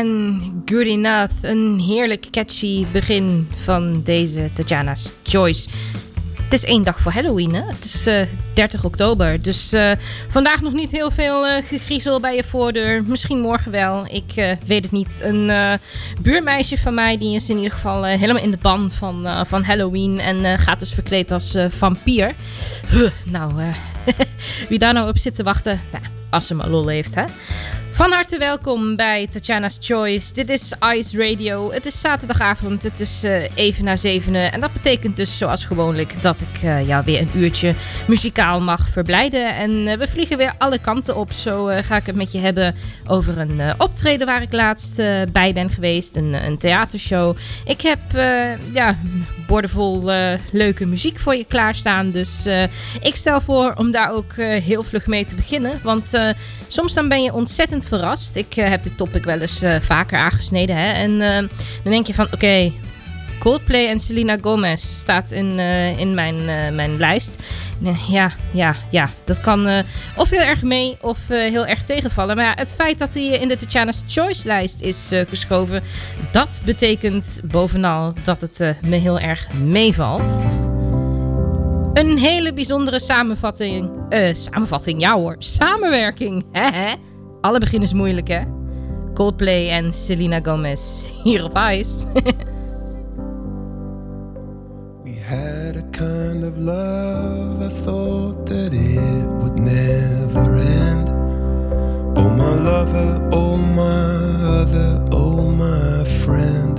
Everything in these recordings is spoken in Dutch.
En Good Enough. Een heerlijk catchy begin van deze Tatjana's Choice. Het is één dag voor Halloween, hè? Het is eh, 30 oktober. Dus eh, vandaag nog niet heel veel eh, gegriezel bij je voordeur. Misschien morgen wel. Ik eh, weet het niet. Een eh, buurmeisje van mij die is in ieder geval eh, helemaal in de ban van, eh, van Halloween. En eh, gaat dus verkleed als eh, vampier. Huh, nou, eh, wie daar nou op zit te wachten. Nou, als ze maar lol heeft, hè? Van harte welkom bij Tatjana's Choice. Dit is Ice Radio. Het is zaterdagavond. Het is eh, even na zevenen. En dat betekent dus zoals gewoonlijk dat ik eh, jou weer een uurtje muzikaal mag verblijden. En eh, we vliegen weer alle kanten op. Zo ga ik het met je hebben over een optreden waar ik laatst bij ben geweest. Een, een theatershow. Ik heb ja, bordenvol eh, leuke muziek voor je klaarstaan. Dus ik stel voor om daar ook heel vlug mee te beginnen. Want soms dan ben je ontzettend verrast. Ik eh, heb dit topic wel eens eh, vaker aangesneden. Hè? En eh, dan denk je van oké, Coldplay en Selena Gomez staat in, in mijn, mijn lijst. Ja, ja, ja. Dat kan of heel erg mee of heel erg tegenvallen. Maar ja, het feit dat hij in de Tatjana's Choice lijst is geschoven... dat betekent bovenal dat het me heel erg meevalt. Een hele bijzondere samenvatting. samenvatting, ja hoor. Samenwerking. Hè, hè? Alle begin is moeilijk, hè? Coldplay en Selena Gomez hier op Ice. We had a kind of love, I thought that it would never end. Oh, my lover, oh, my other, oh, my friend.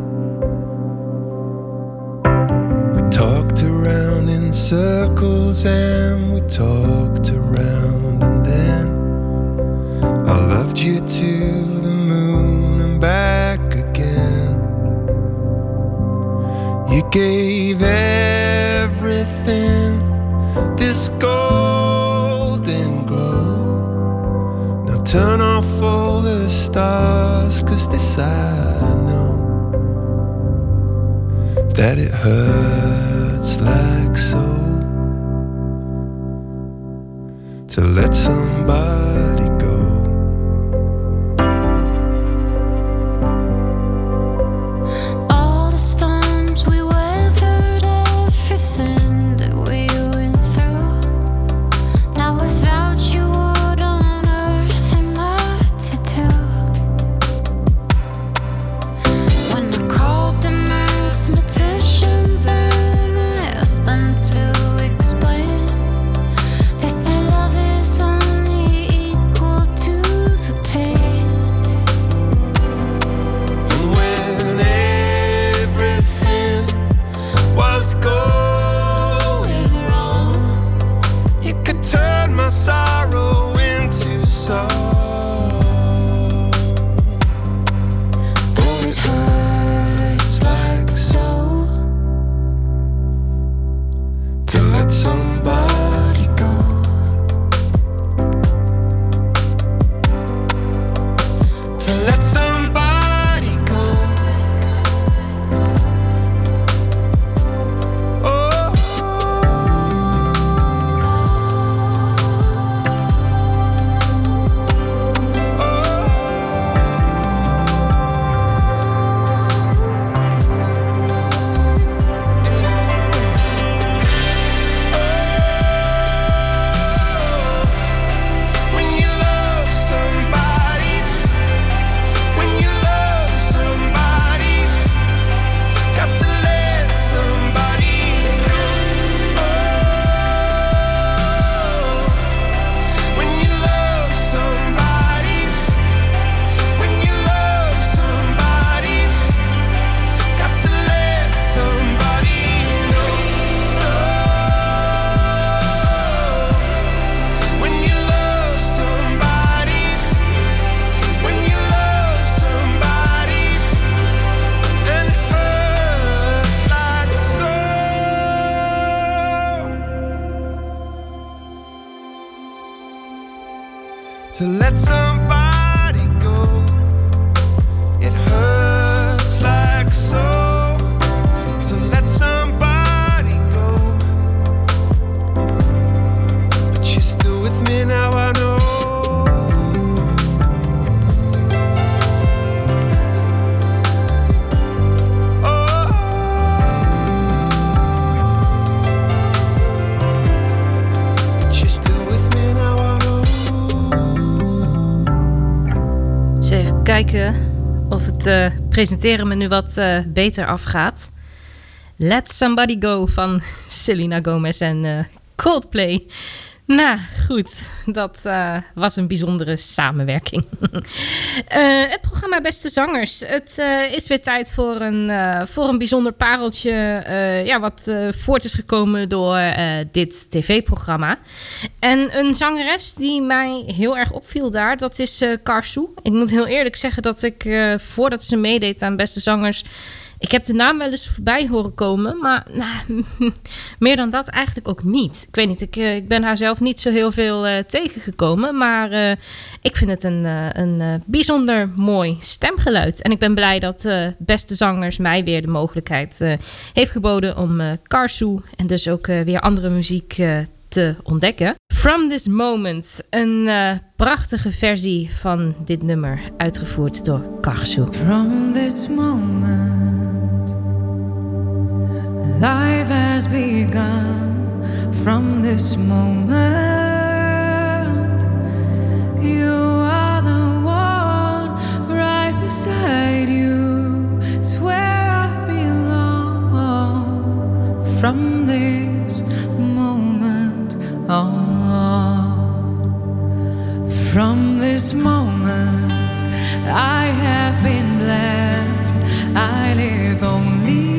We talked around in circles and we talked around, and then you to the moon and back again. You gave everything this golden glow. Now turn off all the stars, cause this I know that it hurts like so to let somebody presenteren me nu wat eh, beter afgaat. Let Somebody Go van Selena Gomez en eh, Coldplay. Nou, goed. Dat eh, was een bijzondere samenwerking. Eh, het programma Beste Zangers. Het eh, is weer tijd voor een, voor een bijzonder pareltje... ja, wat voort is gekomen door dit tv-programma. En een zangeres die mij heel erg opviel daar... dat is Karsu. Ik moet heel eerlijk zeggen dat ik... voordat ze meedeed aan Beste Zangers... Ik heb de naam wel eens voorbij horen komen, maar nou, meer dan dat eigenlijk ook niet. Ik weet niet, ik, eh, ik ben haar zelf niet zo heel veel eh, tegengekomen, maar eh, ik vind het een, een bijzonder mooi stemgeluid. En ik ben blij dat Beste Zangers mij weer de mogelijkheid heeft geboden om Karsu en dus ook weer andere muziek te ontdekken. From This Moment, een prachtige versie van dit nummer, uitgevoerd door Karsu. From this moment, life has begun. From this moment, you are the one right beside you. It's where I belong. From this moment on, from this moment. I have been blessed. I live only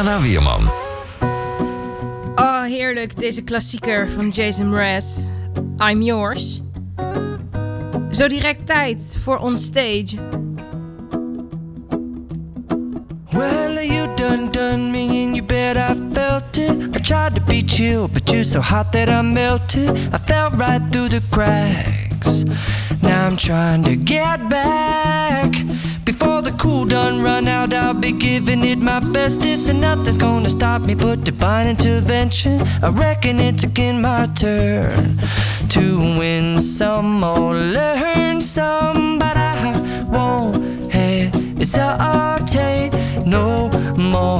Tatjana Weerman. Oh, heerlijk. Deze klassieker van Jason Mraz. I'm Yours. Zo direct tijd voor On Stage. Well, you done done me and you bet I felt it. I tried to be chill, but you're so hot that I melted. I fell right through the cracks. Now I'm trying to get back. Cool done run out, I'll be giving it my bestest, and nothing's gonna stop me but divine intervention. I reckon it's again my turn to win some or learn some, but I won't hesitate no more,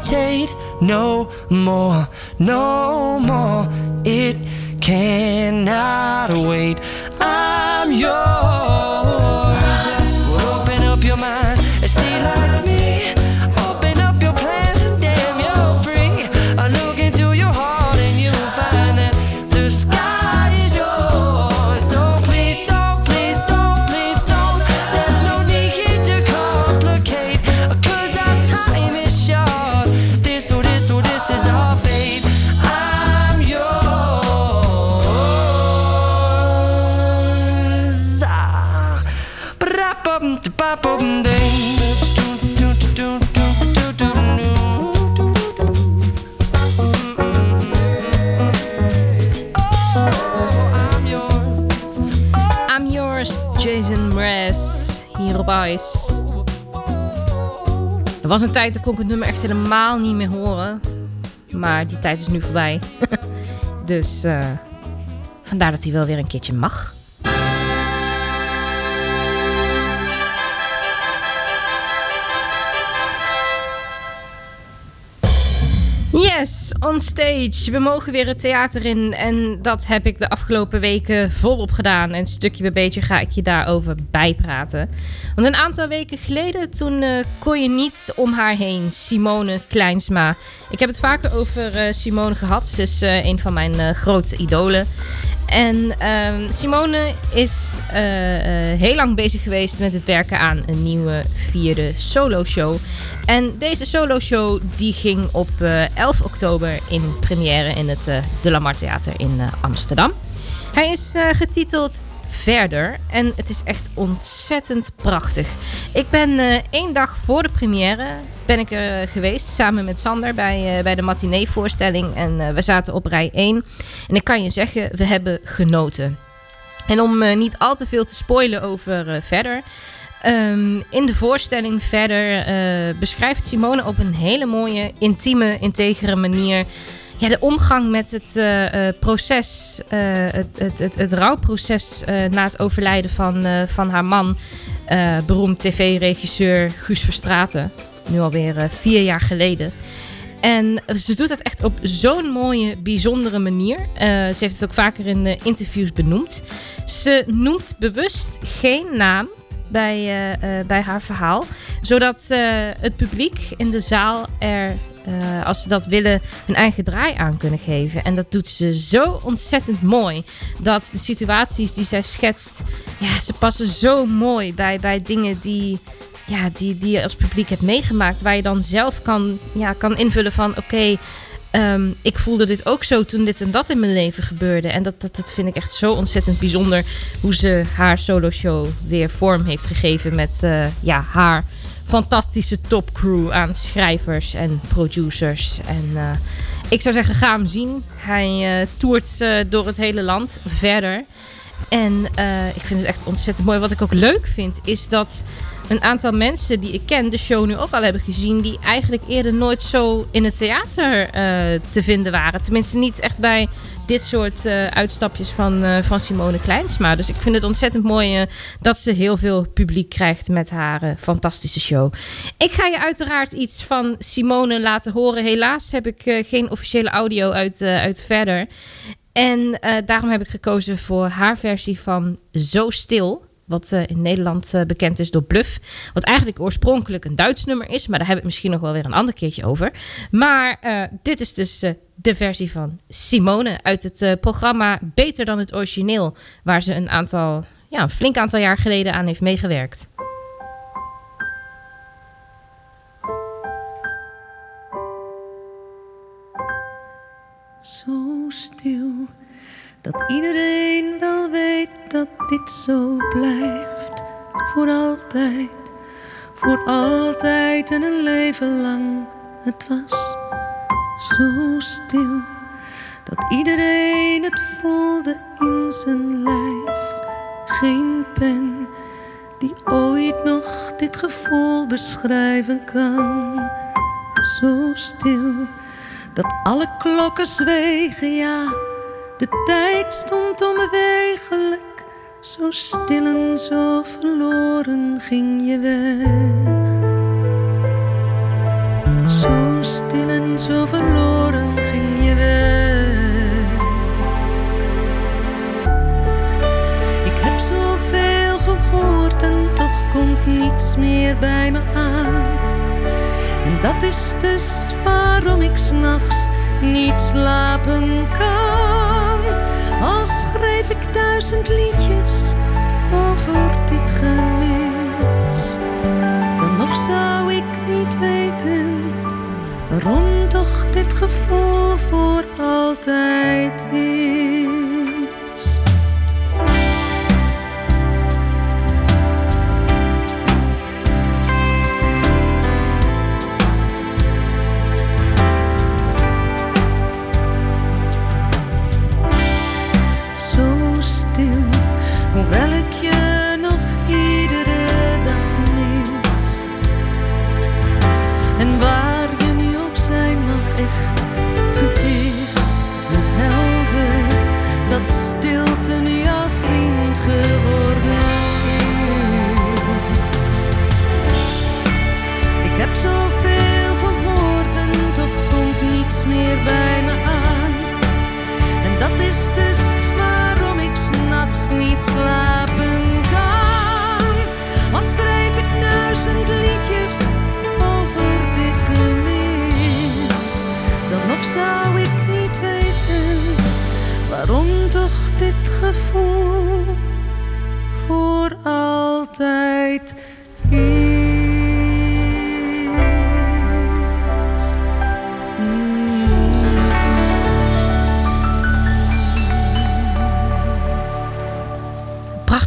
no more, no more. It cannot wait. I'm yours. Open up your mind and see like Jason Mraz, hier op Ice. Er was een tijd dat kon ik het nummer echt helemaal niet meer horen. Maar die tijd is nu voorbij. dus eh, vandaar dat hij wel weer een keertje mag. Yes, on stage. We mogen weer het theater in. En dat heb ik de afgelopen weken volop gedaan. En stukje bij beetje ga ik je daarover bijpraten. Want een aantal weken geleden, toen eh, kon je niet om haar heen. Simone Kleinsma. Ik heb het vaker over eh, Simone gehad. Ze is eh, een van mijn grote idolen. En ehm, Simone is eh, eh, heel lang bezig geweest met het werken aan een nieuwe vierde solo-show. En deze solo-show die ging op eh, 11 oktober in première in het eh, De La Mar Theater in eh, Amsterdam. Hij is uh, getiteld Verder en het is echt ontzettend prachtig. Ik ben uh, één dag voor de première ben ik er geweest samen met Sander bij, uh, bij de matinee-voorstelling. En we zaten op rij 1. En ik kan je zeggen, we hebben genoten. En om niet al te veel te spoilen over Verder... Um, in de voorstelling verder beschrijft Simone op een hele mooie, intieme, integere manier ja, de omgang met het uh, proces, uh, het, het, het, het, rouwproces na het overlijden van, van haar man, beroemd tv-regisseur Guus Verstraten. Nu alweer vier jaar geleden. En ze doet het echt op zo'n mooie, bijzondere manier. ze heeft het ook vaker in interviews benoemd. Ze noemt bewust geen naam bij, bij haar verhaal. Zodat het publiek in de zaal er als ze dat willen, hun eigen draai aan kunnen geven. En dat doet ze zo ontzettend mooi. Dat de situaties die zij schetst, ja, ze passen zo mooi bij, bij dingen die, ja, die, die je als publiek hebt meegemaakt. Waar je dan zelf kan, ja, kan invullen van oké. Um, ik voelde dit ook zo toen dit en dat in mijn leven gebeurde. En dat, dat, dat vind ik echt zo ontzettend bijzonder. Hoe ze haar solo show weer vorm heeft gegeven met uh, ja, haar fantastische topcrew aan schrijvers en producers. En uh, ik zou zeggen, ga hem zien. Hij uh, toert door het hele land verder. En ik vind het echt ontzettend mooi. Wat ik ook leuk vind, is dat een aantal mensen die ik ken de show nu ook al hebben gezien. Die eigenlijk eerder nooit zo in het theater te vinden waren. Tenminste, niet echt bij dit soort uh, uitstapjes van, uh, van Simone Kleinsma. Dus ik vind het ontzettend mooi dat ze heel veel publiek krijgt met haar fantastische show. Ik ga je uiteraard iets van Simone laten horen. Helaas heb ik geen officiële audio uit, uit verder. En daarom heb ik gekozen voor haar versie van Zo Stil. Wat uh, in Nederland uh, bekend is door Bluff. Wat eigenlijk oorspronkelijk een Duits nummer is. Maar daar heb ik misschien nog wel weer een ander keertje over. Maar uh, dit is dus de versie van Simone uit het programma Beter dan het origineel. Waar ze een aantal, ja, een flink aantal jaar geleden aan heeft meegewerkt. Zo stil dat iedereen wel weet dat dit zo blijft. Voor altijd, voor altijd en een leven lang. Het was zo stil dat iedereen het voelde in zijn lijf. Geen pen die ooit nog dit gevoel beschrijven kan. Zo stil dat alle klokken zwegen, ja de tijd stond onbewegelijk, zo stil en zo verloren ging je weg. Zo stil en zo verloren ging je weg. Ik heb zoveel gehoord en toch komt niets meer bij me aan. En dat is dus waarom ik s'nachts niet slapen kan. Al schreef ik duizend liedjes over dit gemis, dan nog zou ik niet weten waarom toch dit gevoel voor altijd is.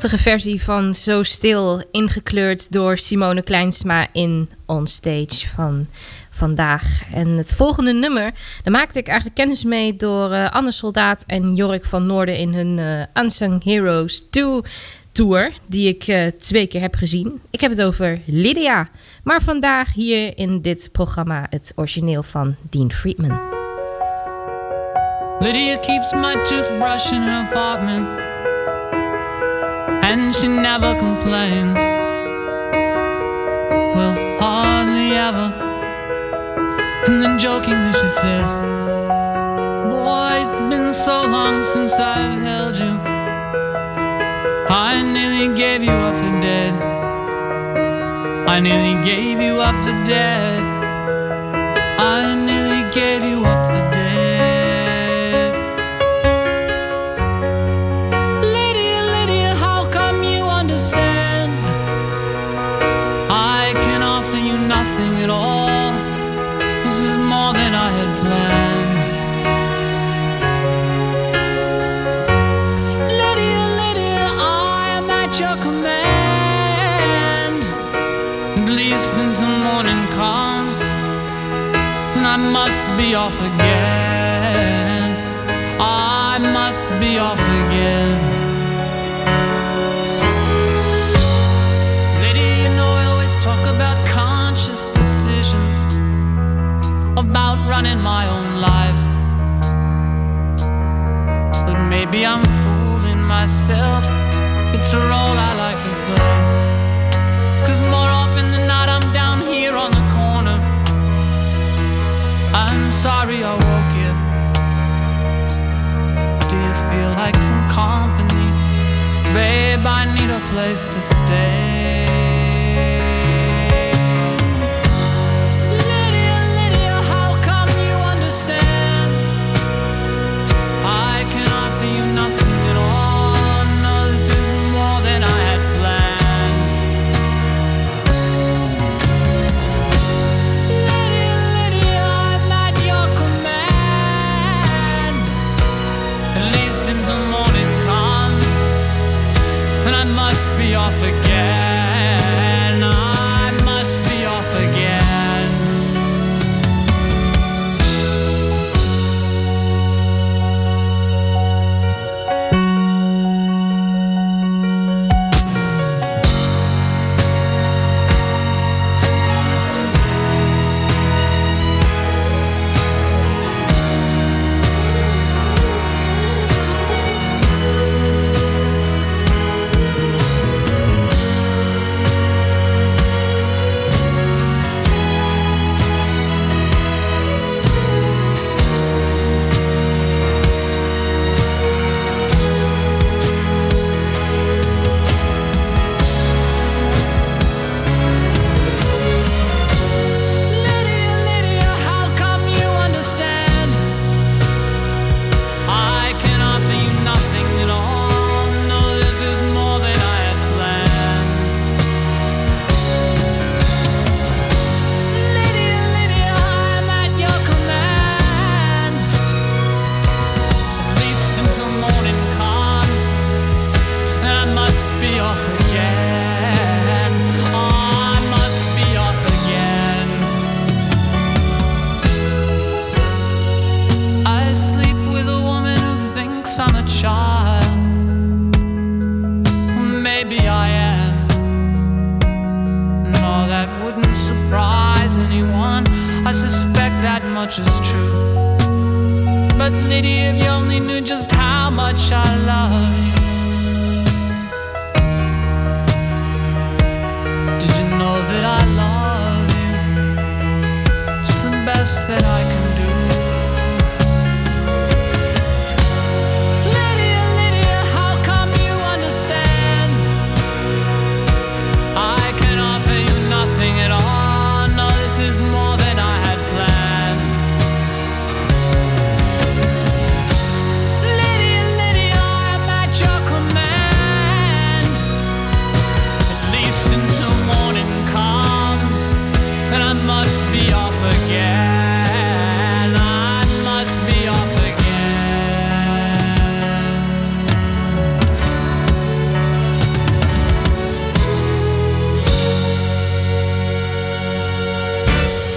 Prachtige versie van Zo Stil, ingekleurd door Simone Kleinsma in Onstage van vandaag. En het volgende nummer, daar maakte ik eigenlijk kennis mee door uh, Anne Soldaat en Jorik van Noorden in hun uh, Unsung Heroes 2 tour, die ik uh, twee keer heb gezien. Ik heb het over Lydia, maar vandaag hier in dit programma het origineel van Dean Friedman. Lydia keeps my toothbrush in her apartment And she never complains. Well, hardly ever. And then jokingly she says Boy, it's been so long since I've held you. I nearly gave you up for dead. I nearly gave you up for dead. I nearly gave you up Until morning comes, and I must be off again. I must be off again. Lady, you know I always talk about conscious decisions, about running my own life. But maybe I'm fooling myself. It's a role I like sorry I woke you. Do you feel like some company? Babe, I need a place to stay.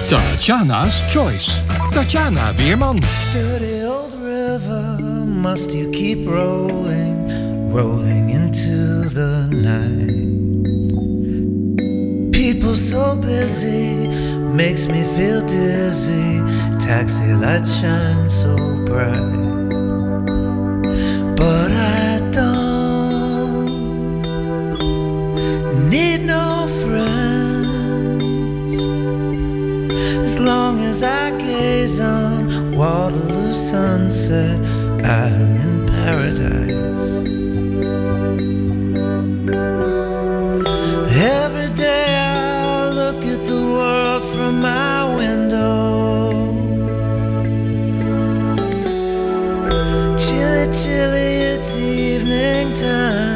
Tatjana's Choice. Tatjana Weerman. Dirty old river, must you keep rolling, rolling into the night? People so busy, makes me feel dizzy. Taxi light shines so bright. But I long as I gaze on Waterloo sunset, I'm in paradise. Every day I look at the world from my window. Chilly, chilly, it's evening time.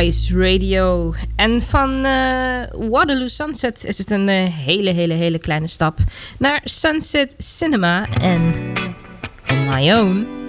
Ice Radio. En van eh, Waterloo Sunset is het een eh, hele, hele, hele kleine stap naar Sunset Cinema en My Own.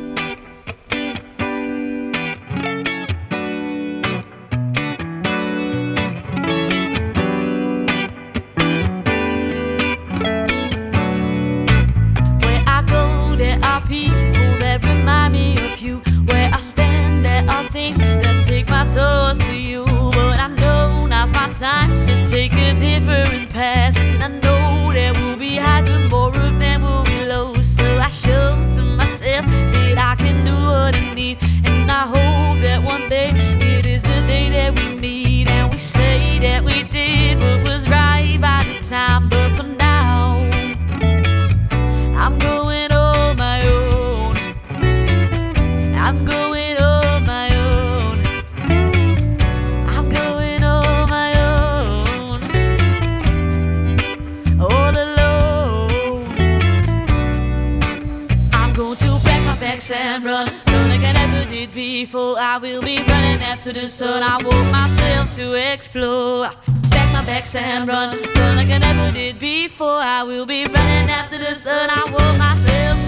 I will be running after the sun. I want myself to explore. Back my backs and run, run like I never did before. I will be running after the sun. I want myself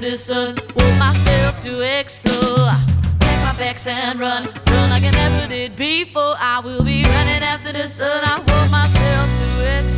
to the sun. Want myself to explore. Pack my bags and run. Run like I never did before. I will be running after the sun. I want myself to explore.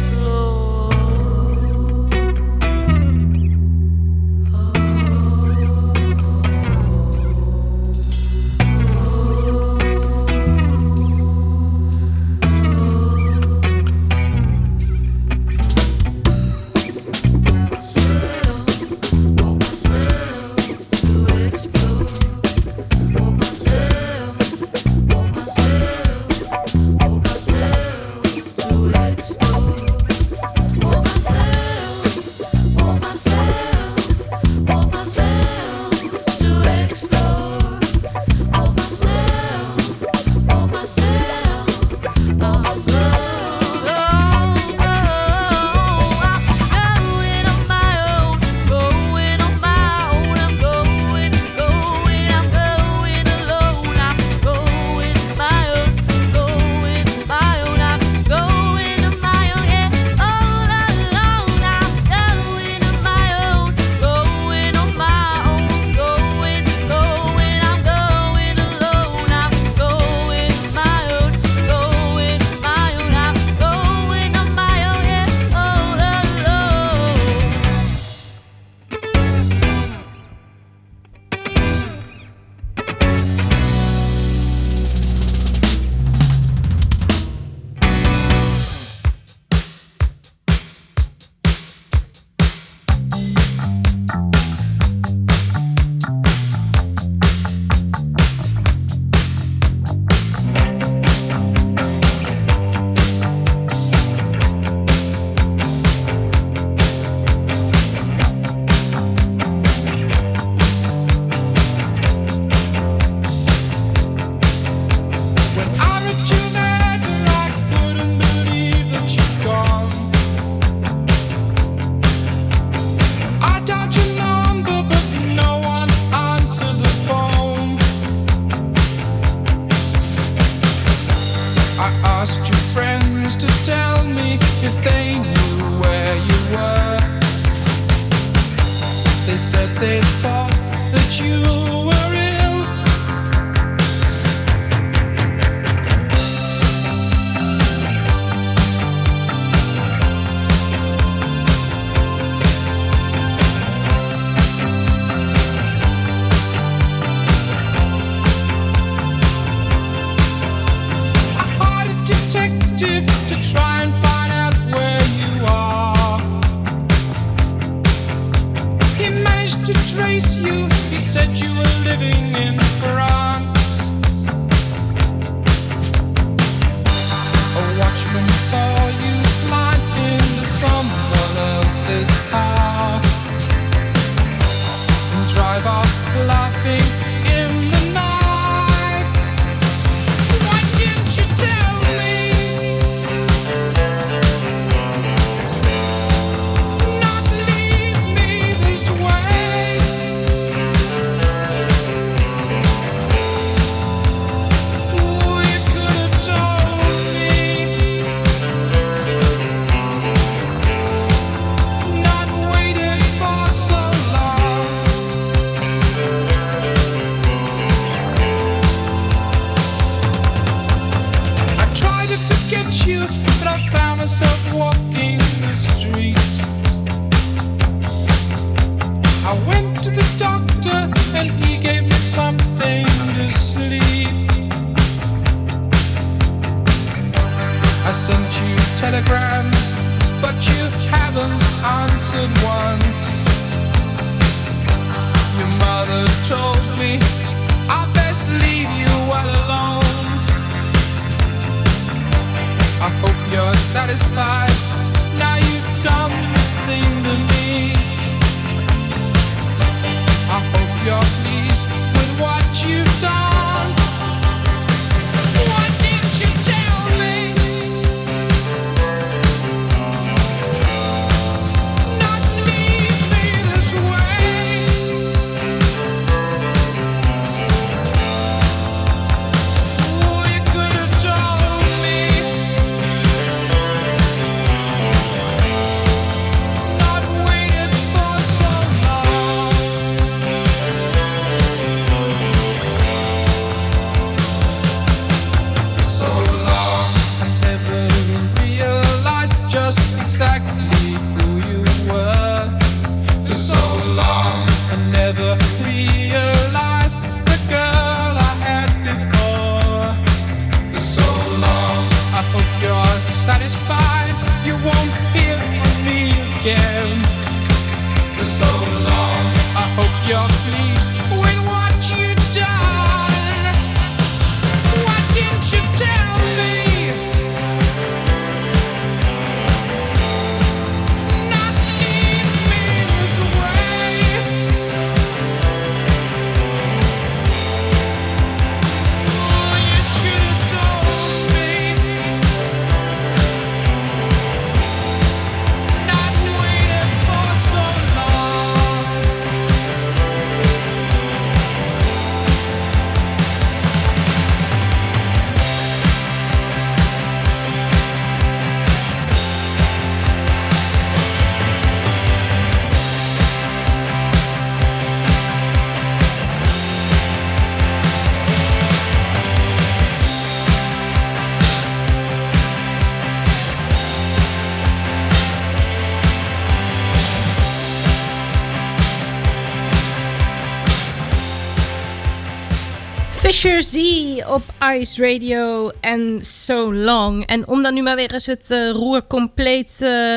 Ice Radio en So Long. En om dan nu maar weer eens het uh, roer compleet uh,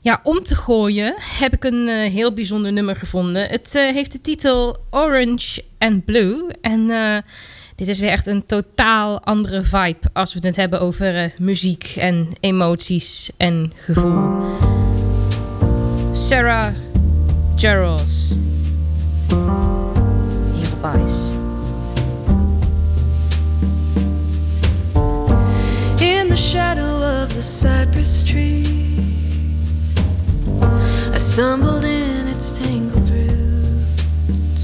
ja, om te gooien, heb ik een uh, heel bijzonder nummer gevonden. Het heeft de titel Orange and Blue. En dit is weer echt een totaal andere vibe als we het hebben over muziek en emoties en gevoel. Sarah Gerals. Hier op Ice. The shadow of the cypress tree. I stumbled in its tangled roots,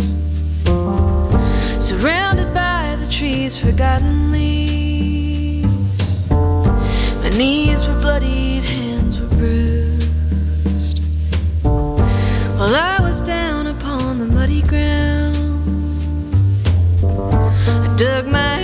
surrounded by the tree's forgotten leaves. My knees were bloodied, hands were bruised. While I was down upon the muddy ground, I dug my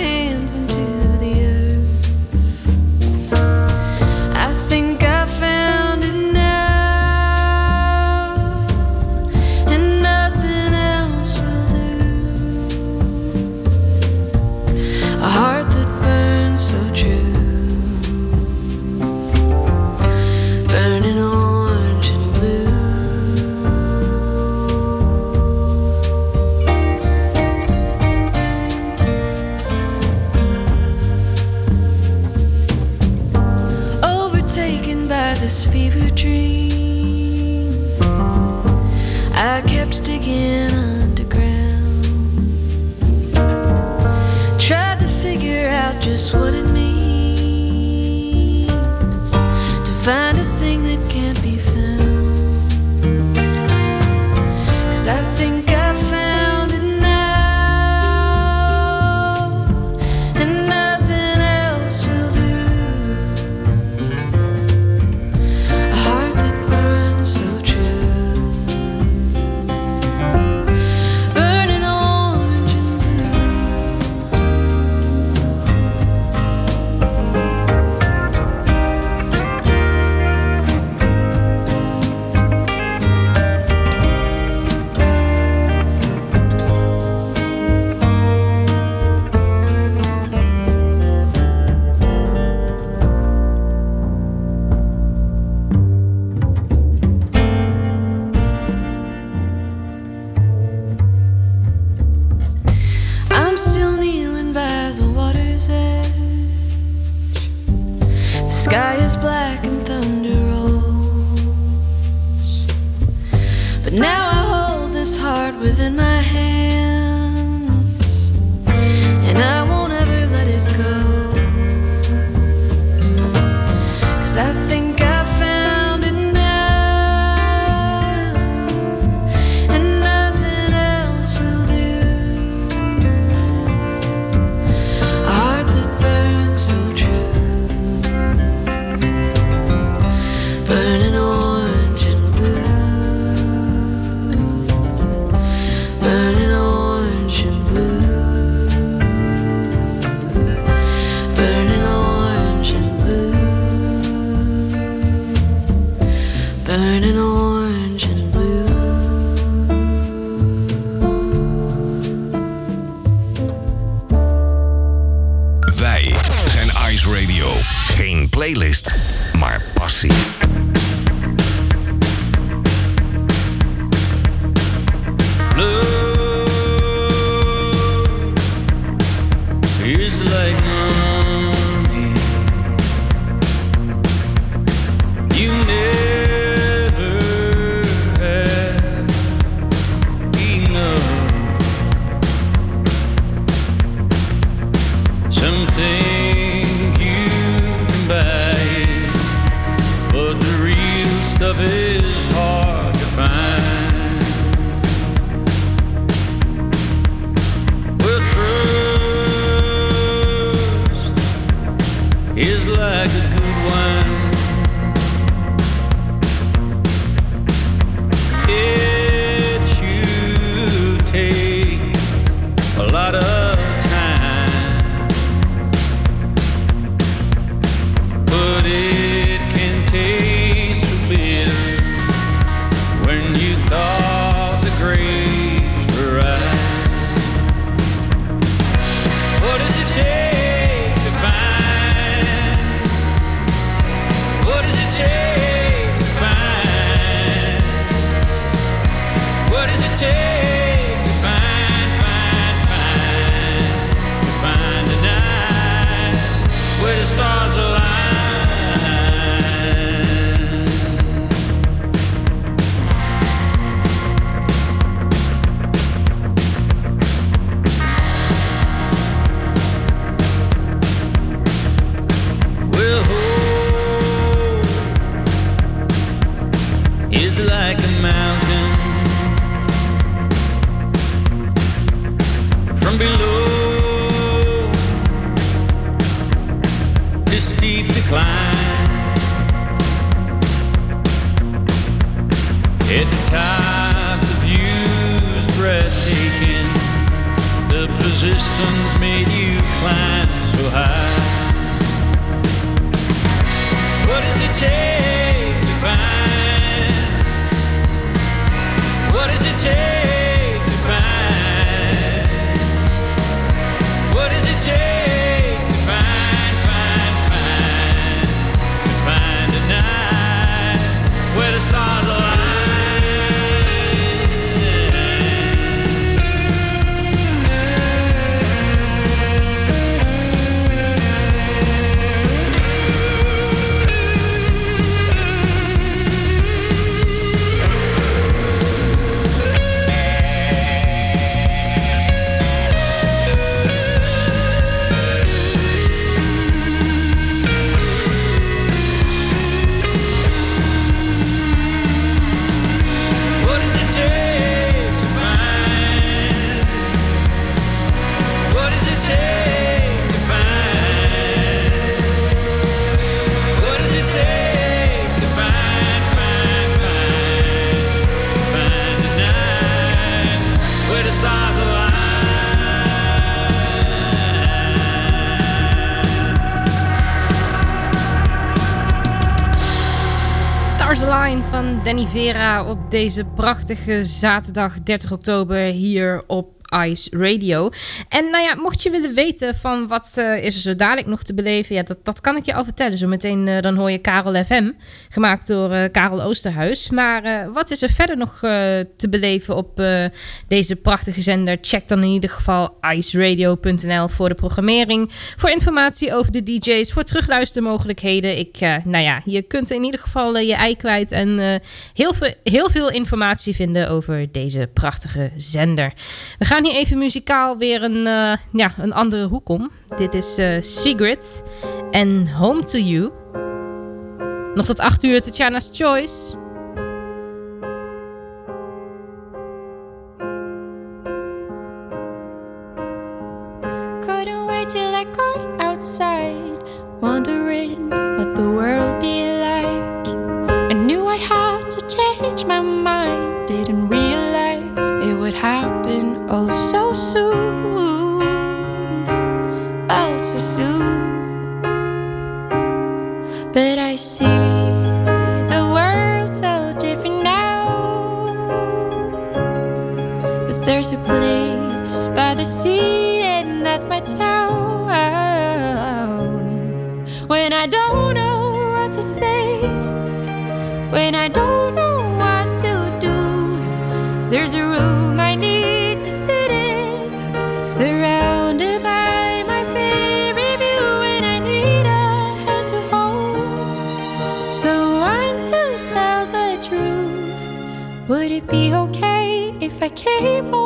The Danny Vera op deze prachtige zaterdag 30 oktober hier op Ice Radio. En nou ja, mocht je willen weten van wat eh, is er zo dadelijk nog te beleven, ja, dat, dat kan ik je al vertellen. Zometeen eh, dan hoor je Karel FM, gemaakt door eh, Karel Oosterhuis. Maar wat is er verder nog te beleven op deze prachtige zender? Check dan in ieder geval iceradio.nl voor de programmering, voor informatie over de DJ's, voor terugluistermogelijkheden. Ik, nou ja, je kunt in ieder geval je ei kwijt en heel, veel, heel veel informatie vinden over deze prachtige zender. We gaan hier even muzikaal weer een, eh, ja, een andere hoek om. Dit is eh Secret en Home to You. Nog tot 8 uur, Tatjana's Choice. Couldn't wait till I outside, wondering what the world be like. I knew I had to change my mind, didn't realize it would happen all so soon. All so soon. But I see the world so different now. But there's a place by the sea, and that's my town. When I don't know what to say, when I don't if I came home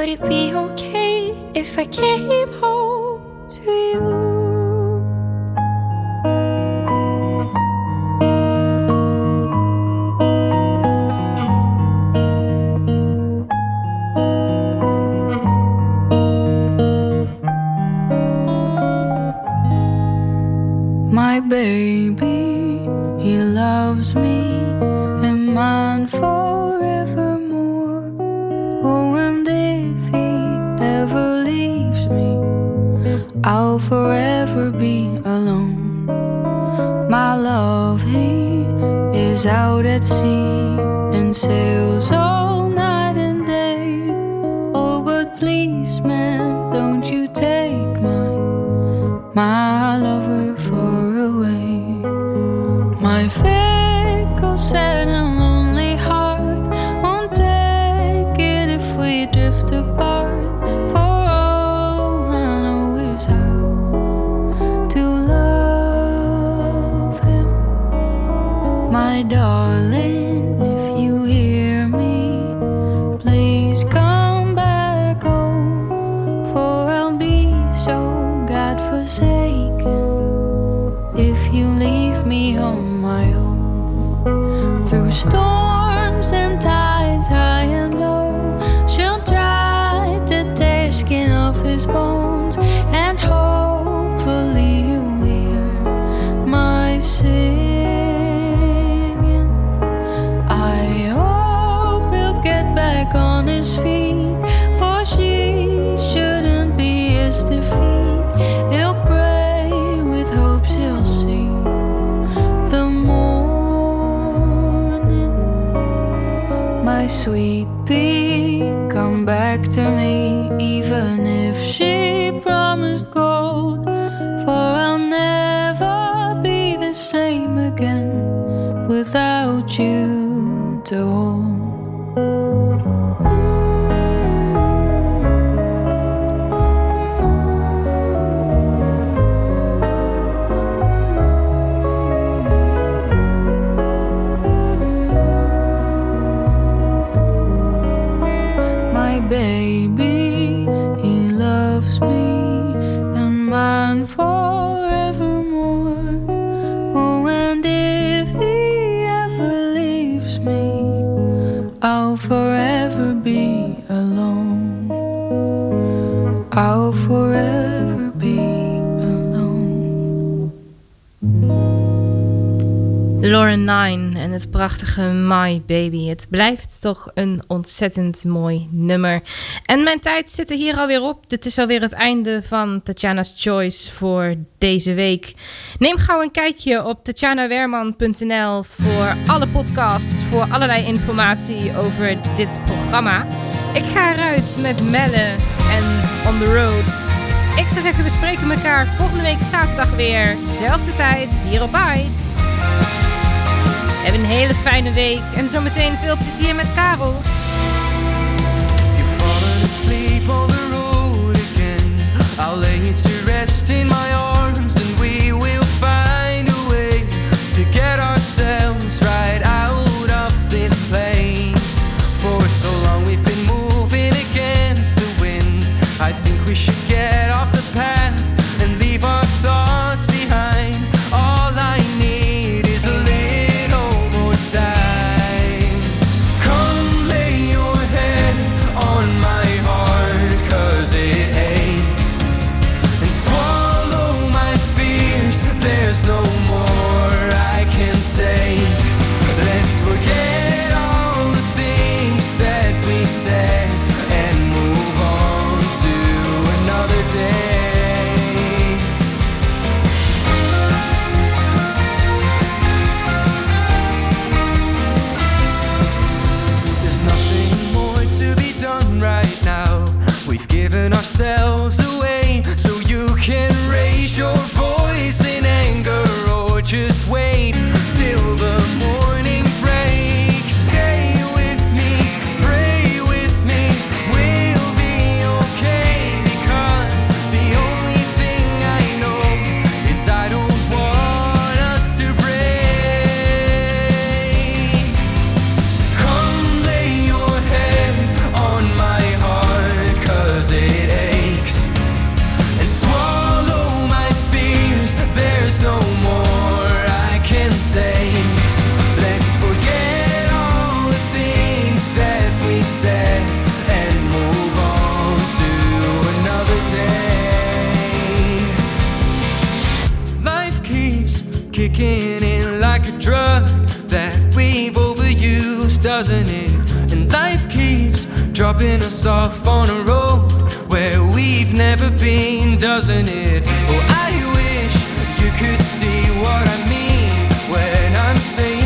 Would it be okay if I came home to you? prachtige My Baby. Het blijft toch een ontzettend mooi nummer. En mijn tijd zit er hier alweer op. Dit is alweer het einde van Tatjana's Choice voor deze week. Neem gauw een kijkje op tatjanawerman.nl voor alle podcasts, voor allerlei informatie over dit programma. Ik ga eruit met Melle en On The Road. Ik zou zeggen, we spreken elkaar volgende week zaterdag weer. Zelfde tijd, hier op IJs. Heb een hele fijne week en zometeen veel plezier met Karel. dropping us off on a road where we've never been, doesn't it? Oh, I wish you could see what I mean when I'm saying.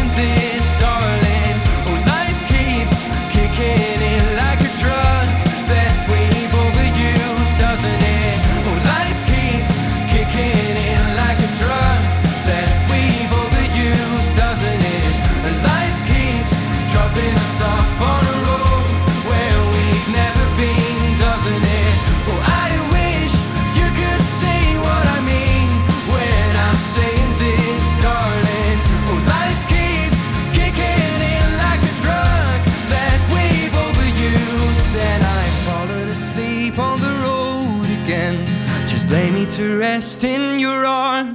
to rest in your arms.